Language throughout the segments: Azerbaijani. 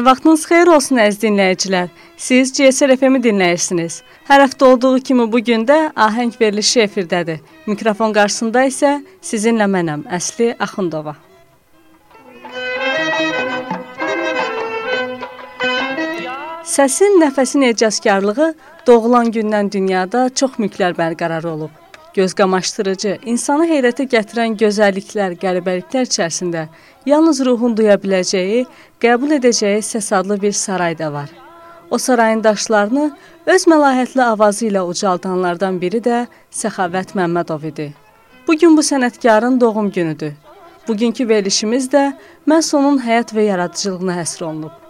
Hər vaxtınız xeyir olsun əziz dinləyicilər. Siz GSR FM-i dinləyirsiniz. Hər həftə olduğu kimi bu gün də ahəng verilişi efirdədir. Mikrofon qarşısında isə sizinlə mənəm, Əsli Axundova. Səsin, nəfəsin ecazkarlığı doğulan gündən dünyada çox mülklər bərqərar olub göz qamaşdırıcı, insanı heyrətə gətirən gözəlliklər, qəribəliklər içərisində yalnız ruhun duya biləcəyi, qəbul edəcəyi səs adlı bir saray da var. O sarayın daşlarını öz məlahətli avazı ilə ucaldanlardan biri də Səxavət Məmmədov idi. Bu gün bu sənətkarın doğum günüdür. Bugünkü verilişimiz də məhz onun həyat və yaradıcılığına həsr olunub.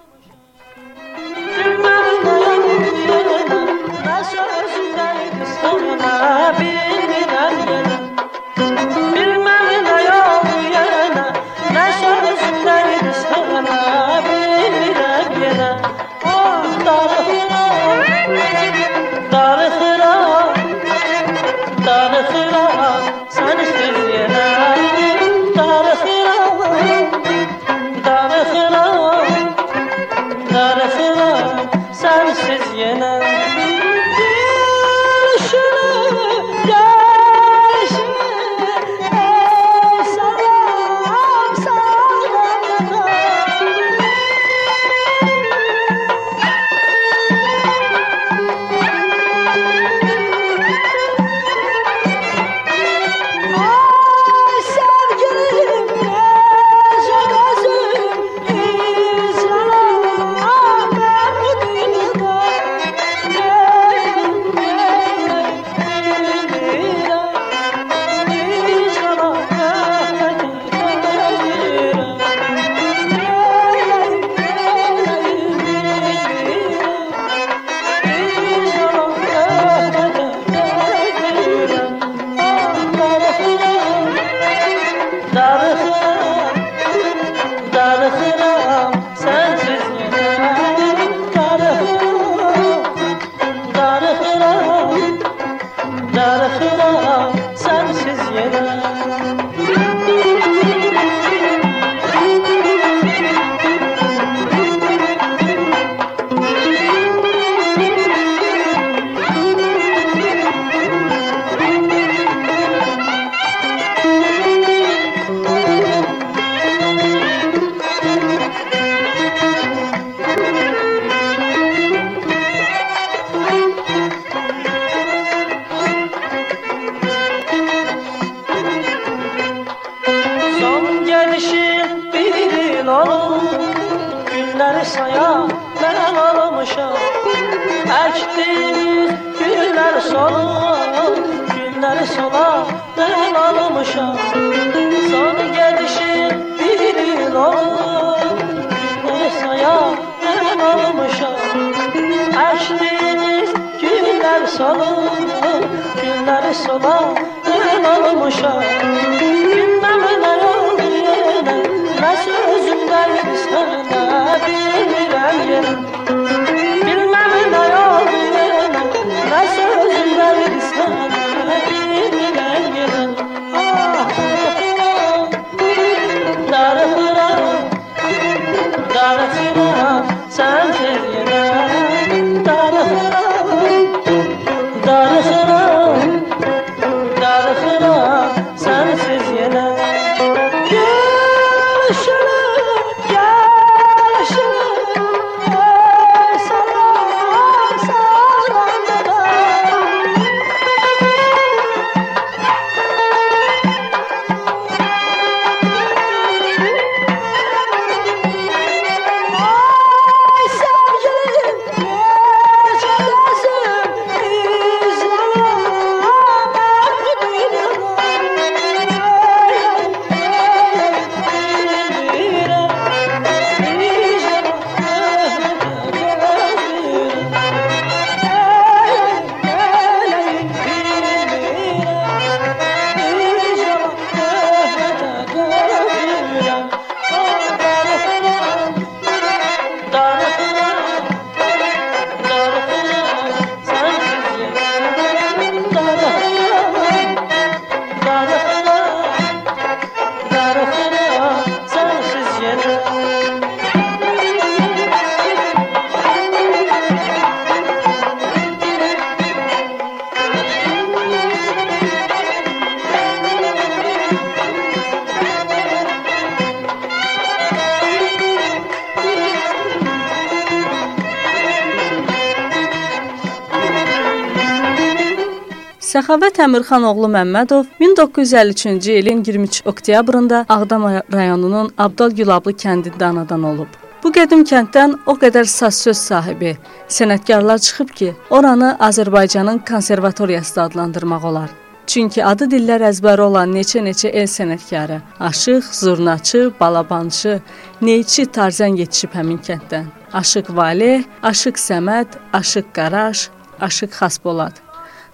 Səxavət Əmirxan oğlu Məmmədov 1953-cü ilin 23 oktyabrında Ağdam rayonunun Abdal Gülablı kəndində anadan olub. Bu qədim kənddən o qədər saz söz sahibi, sənətkarlar çıxıb ki, oranı Azərbaycanın konservatoriyası adlandırmaq olar. Çünki adı dillər əzbəri olan neçə-neçə el sənətkarı, aşıq, zurnaçı, balabançı, neyçi tarzən yetişib həmin kənddən. Aşıq Valeh, Aşıq Səməd, Aşıq Qaraş, Aşıq Xasbolad.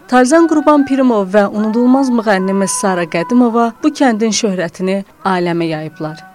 Tarzan Qurban Pirimov və unudulmaz müğənnimiz Sara Qədimova bu kəndin şöhrətini aləmə yayıblar.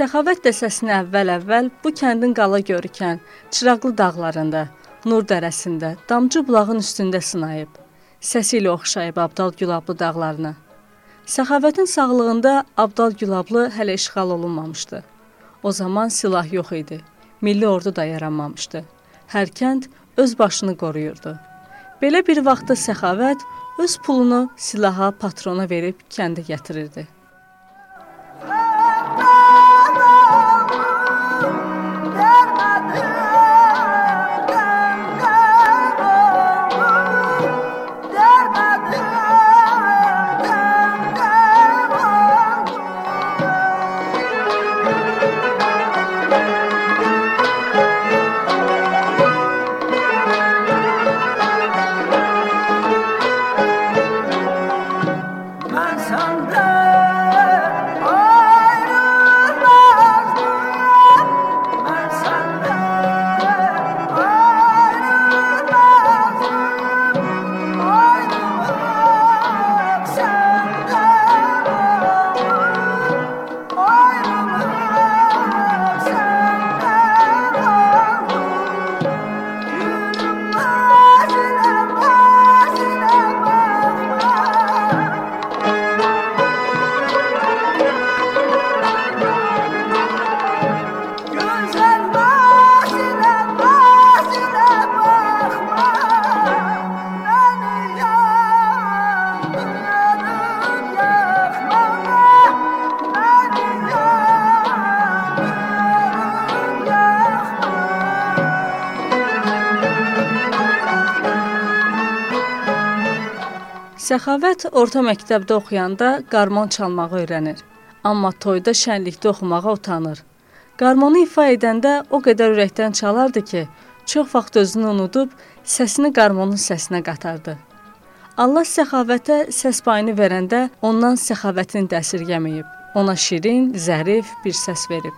Səxavət dəsəsini əvvəl-əvvəl bu kəndin qala görükən Çıraqlı dağlarında, Nur dərəsində, Damcı bulağın üstündə sınayıb. Səsi ilə oxşayıb Abdal Gülablı dağlarına. Səxavətin sağlığında Abdal Gülablı hələ işğal olunmamışdı. O zaman silah yox idi. Milli ordu da yaranmamışdı. Hər kənd öz başını qoruyurdu. Belə bir vaxtda Səxavət öz pulunu silaha, patrona verib kəndə gətirirdi. Səxavət orta məktəbdə oxuyanda qarmon çalmağı öyrənir. Amma toyda şənlikdə oxumağa utanır. Qarmonu ifa edəndə o qədər ürəkdən çalardı ki, çox vaxt özünü unudub səsini qarmonun səsinə qatardı. Allah səxavətə səs payını verəndə ondan səxavətini də əsirgəməyib. Ona şirin, zərif bir səs verib.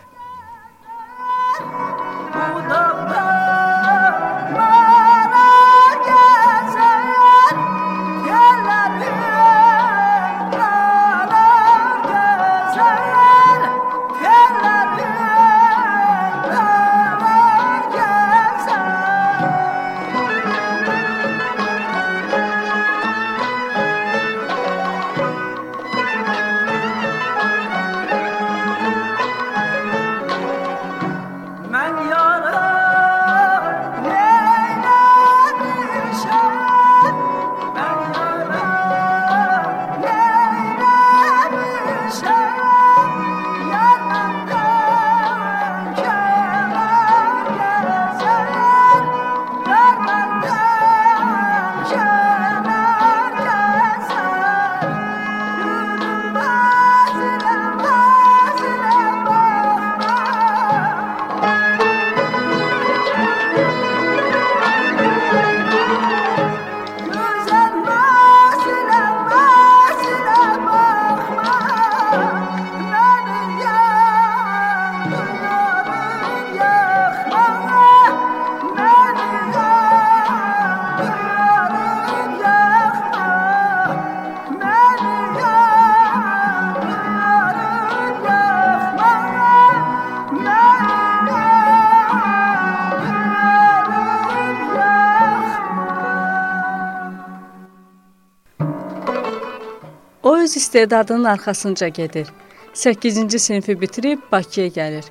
Öz istedadının arxasınca gedir. 8-ci sinifi bitirib Bakıya gəlir.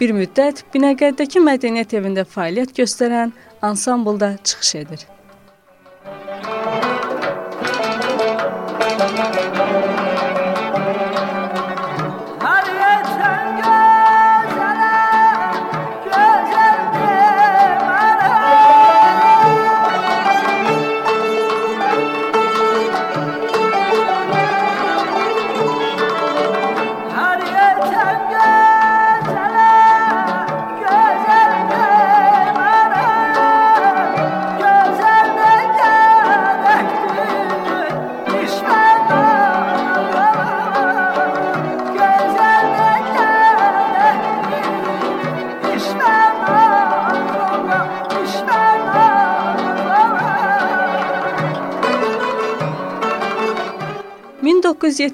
Bir müddət Binəqədəki mədəniyyət evində fəaliyyət göstərən ansamblda çıxış edir.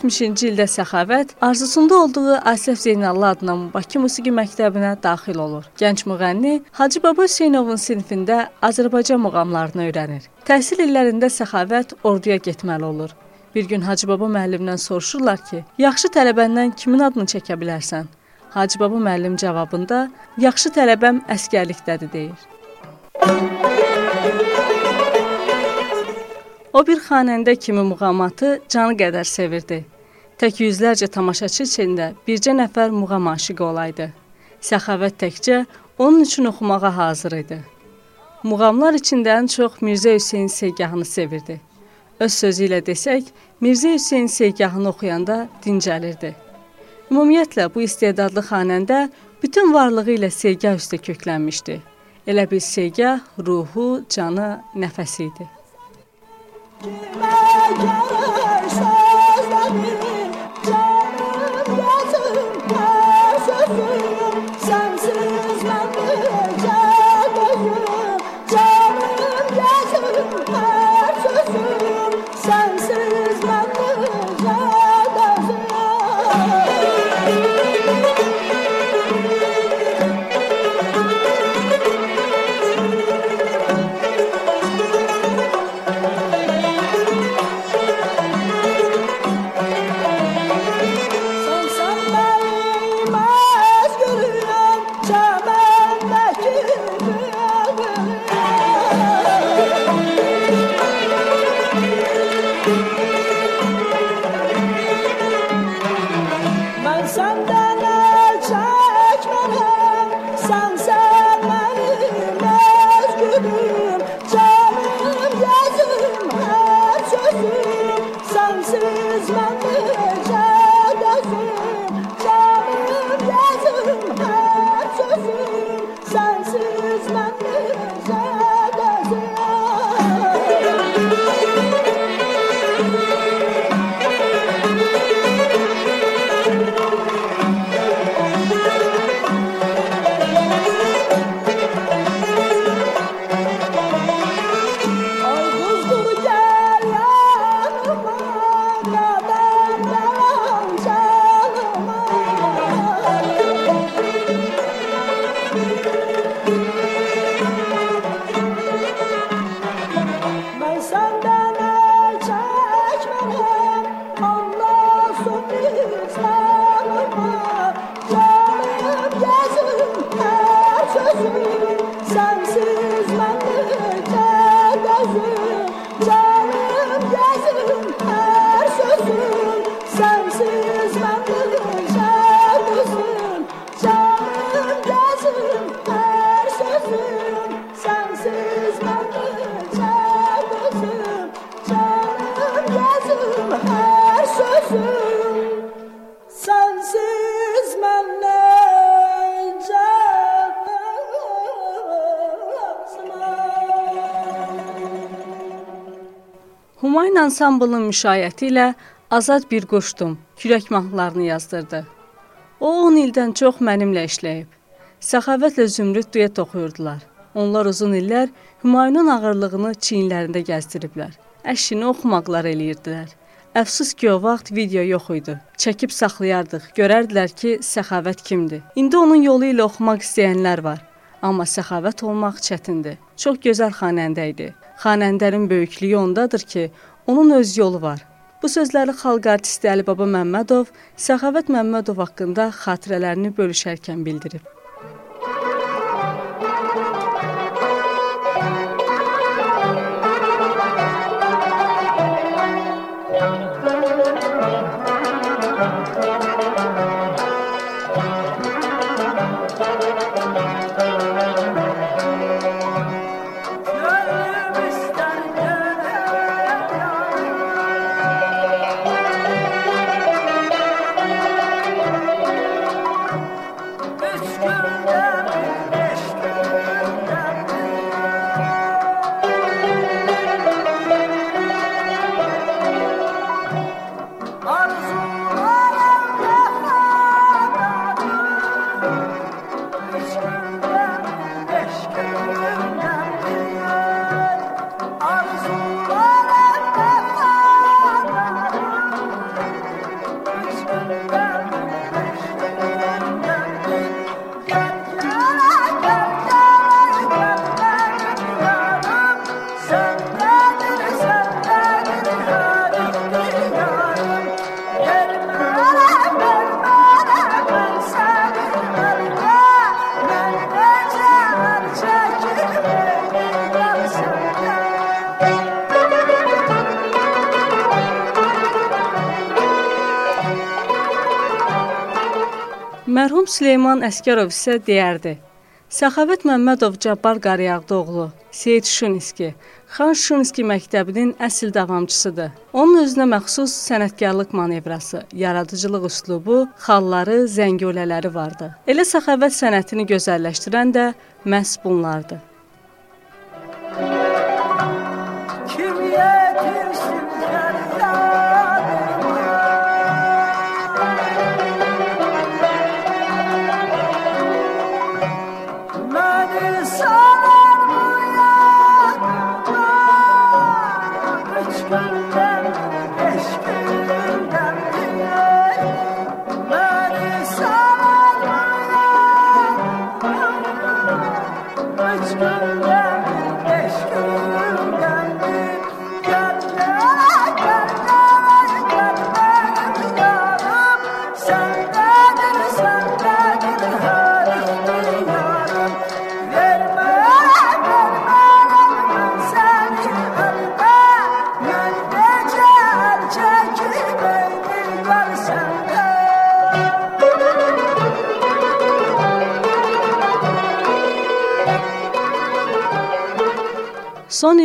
1970-ci ildə Səxavət arzusunda olduğu Asəf Zeynallı adına Bakı Musiqi Məktəbinə daxil olur. Gənc müğənni Hacı Baba Hüseynovun sinifində Azərbaycan muğamlarını öyrənir. Təhsil illərində Səxavət orduya getməli olur. Bir gün Hacı Baba müəllimdən soruşurlar ki, yaxşı tələbəndən kimin adını çəkə bilərsən? Hacı Baba müəllim cavabında, yaxşı tələbəm əskərlikdədir deyir. O bir xanəndə kimi muğamatı canı qədər sevirdi. Tək yüzlərcə tamaşaçı içində bircə nəfər muğam aşiqi olaydı. Səxavət təkcə onun üçün oxumağa hazır idi. Muğamlar içində ən çox Mirzə Hüseyn Segahını sevirdi. Öz sözü ilə desək, Mirzə Hüseyn Segahını oxuyanda dincəlirdi. Ümumiyyətlə bu istedadlı xanəndə bütün varlığı ilə Segah üstə köklənmişdi. Elə bil Segah ruhu, canı, nəfəsi idi. Yeah. Humayun ansamblının müşayiəti ilə Azad bir quşdum kürək mahnılarını yazdırdı. O 10 ildən çox mənimlə işləyib. Səxavətlə Zümrüd duet oxuyurdular. Onlar uzun illər Humayunun ağırlığını çiyinlərində gəzdiriblər. Əşini oxumaqlar eləyirdilər. Əfsus ki, o vaxt video yox idi. Çəkib saxlayardıq. Görərdilər ki, Səxavət kimdir. İndi onun yolu ilə oxumaq istəyənlər var. Amma Səxavət olmaq çətindir. Çox gözəl xanəndə idi. Xanəndənin böyüklüyü ondadır ki, onun öz yolu var. Bu sözləri xalq artisti Əlibaba Məmmədov Səxavət Məmmədov haqqında xatirələrini bölüşərkən bildirib. Süleyman Əskərov isə deyərdi: Səxavət Məmmədov Cabbar Qarayağdıoğlu, Seyid Şuniski, Xan Şuniski məktəbinin əsl davamçısıdır. Onun özünə məxsus sənətkarlıq manevrası, yaradıcılıq üslubu, xalları, zəngolələri vardı. Elə Səxavət sənətini gözəlləşdirən də məhz bunlardır.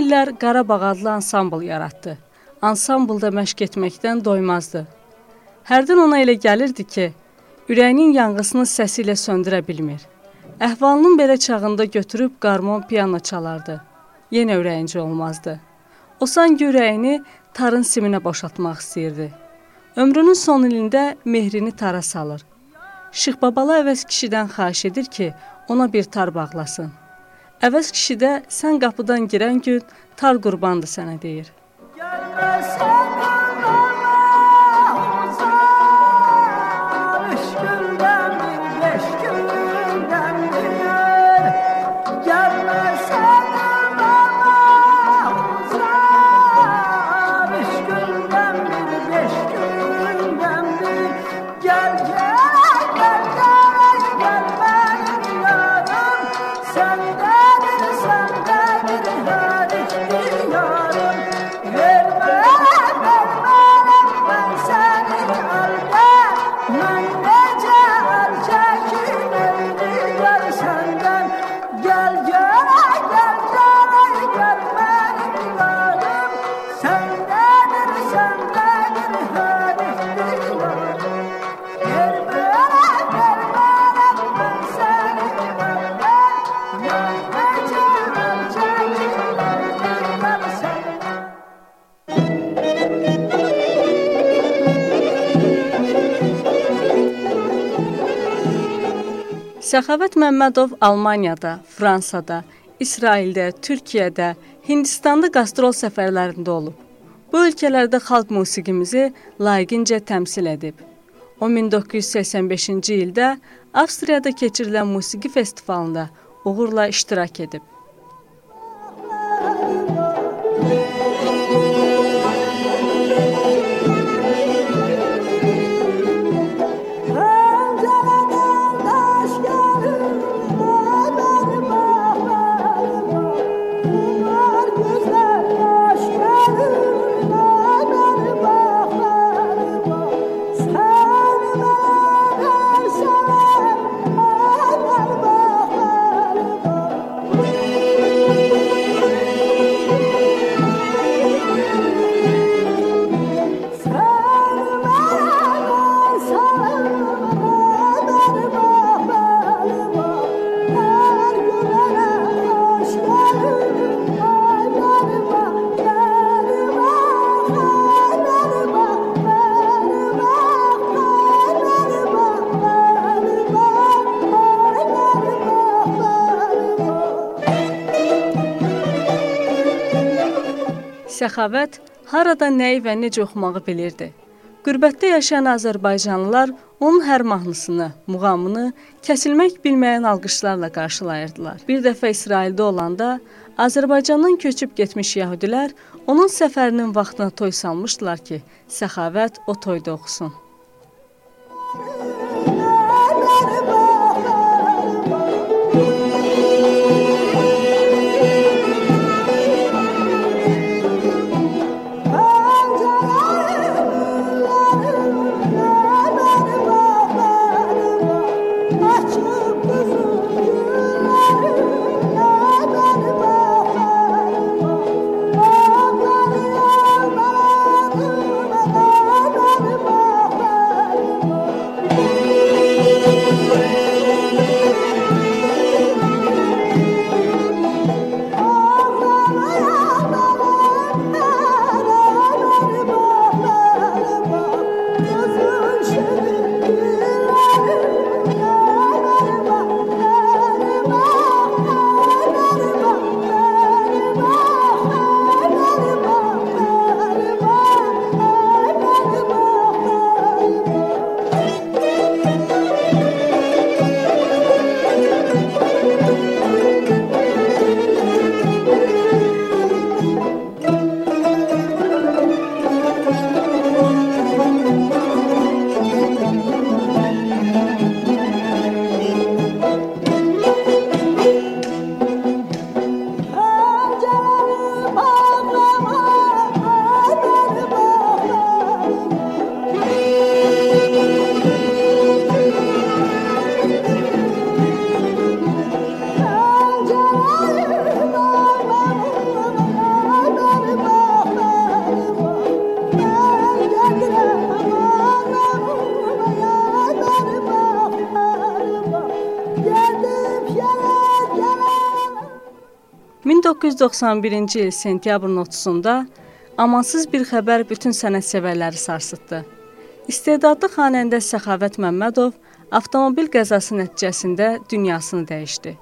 İllər Qarabağ adlı ansambl yaratdı. Ansamblda məşq etməkdən doymazdı. Hərdən ona elə gəlirdi ki, ürəyinin yanğısını səsi ilə söndürə bilmir. Əhvalının belə çağında götürüb qarmon piano çalardı. Yenə ürəyincə olmazdı. O sanki ürəyini tarın siminə boşaltmaq istəyirdi. Ömrünün son ilində mehrini tara salır. Şıx babalı əvəz kişidən xahiş edir ki, ona bir tar bağlasın. Əvəz kişi də sən qapıdan girən gün tar qurbandır sənə deyir. Gəlməsən Səxavət Məmmədov Almaniyada, Fransada, İsraildə, Türkiyədə, Hindistanda qastrol səfərlərində olub. Bu ölkələrdə xalq musiqimizi layiqincə təmsil edib. O 1985-ci ildə Avstriyada keçirilən musiqi festivalında uğurla iştirak edib. Səxavət harada nəyi və necə oxumağı bilirdi. Qürbətdə yaşayan azərbaycanlılar onun hər mahnısını, muğamını kəsilmək bilməyən alqışlarla qarşılayırdılar. Bir dəfə İsraildə olanda Azərbaycandan köçüb getmiş yəhudilər onun səfərinin vaxtına toy salmışdılar ki, Səxavət o toyda oxusun. 1991-ci il sentyabrın 30-da amansız bir xəbər bütün sənətsevərləri sarsıtdı. İstedadlı xanəndə Səxavət Məmmədov avtomobil qəzası nəticəsində dünyasını dəyişdi.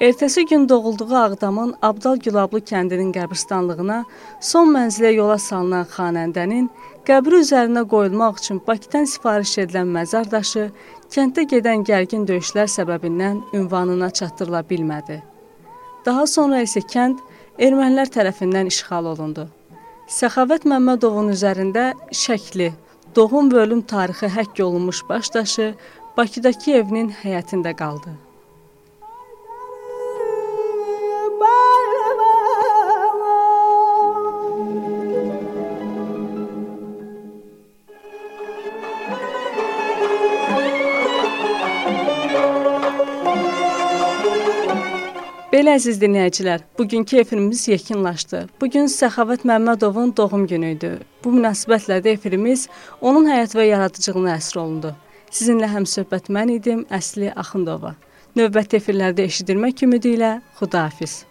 Ertəsi gün doğulduğu Ağdamın Abdal Gülablı kəndinin qəbristanlığına son mənzilə yola salınan xanəndənin qəbri üzərinə qoyulmaq üçün Bakıdan sifariş edilən məzar daşı kənddə gedən gərgin döyüşlər səbəbindən ünvanına çatdırıla bilmədi. Daha sonra isə kənd ermənilər tərəfindən işğal olundu. Səxavət Məmmədovun üzərində şəkli, doğum və ölüm tarixi həkk olunmuş baş daşı Bakıdakı evinin həyətində qaldı. Əziz dinləyicilər, bugünkü efirimiz yekunlaşdı. Bu gün Səxavət Məmmədovun doğum günü idi. Bu münasibətlə də efirimiz onun həyat və yaradıcılığına əsr olundu. Sizinlə həmsöhbət mən idim, Əsli Axundova. Növbəti efirlərdə eşidilmək ümidi ilə Xudahafiz.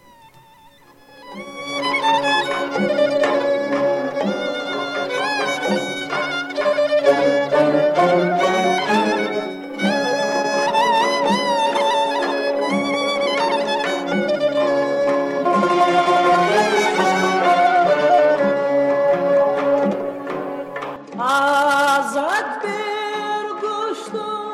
azat bir kuştur.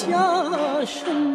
下什？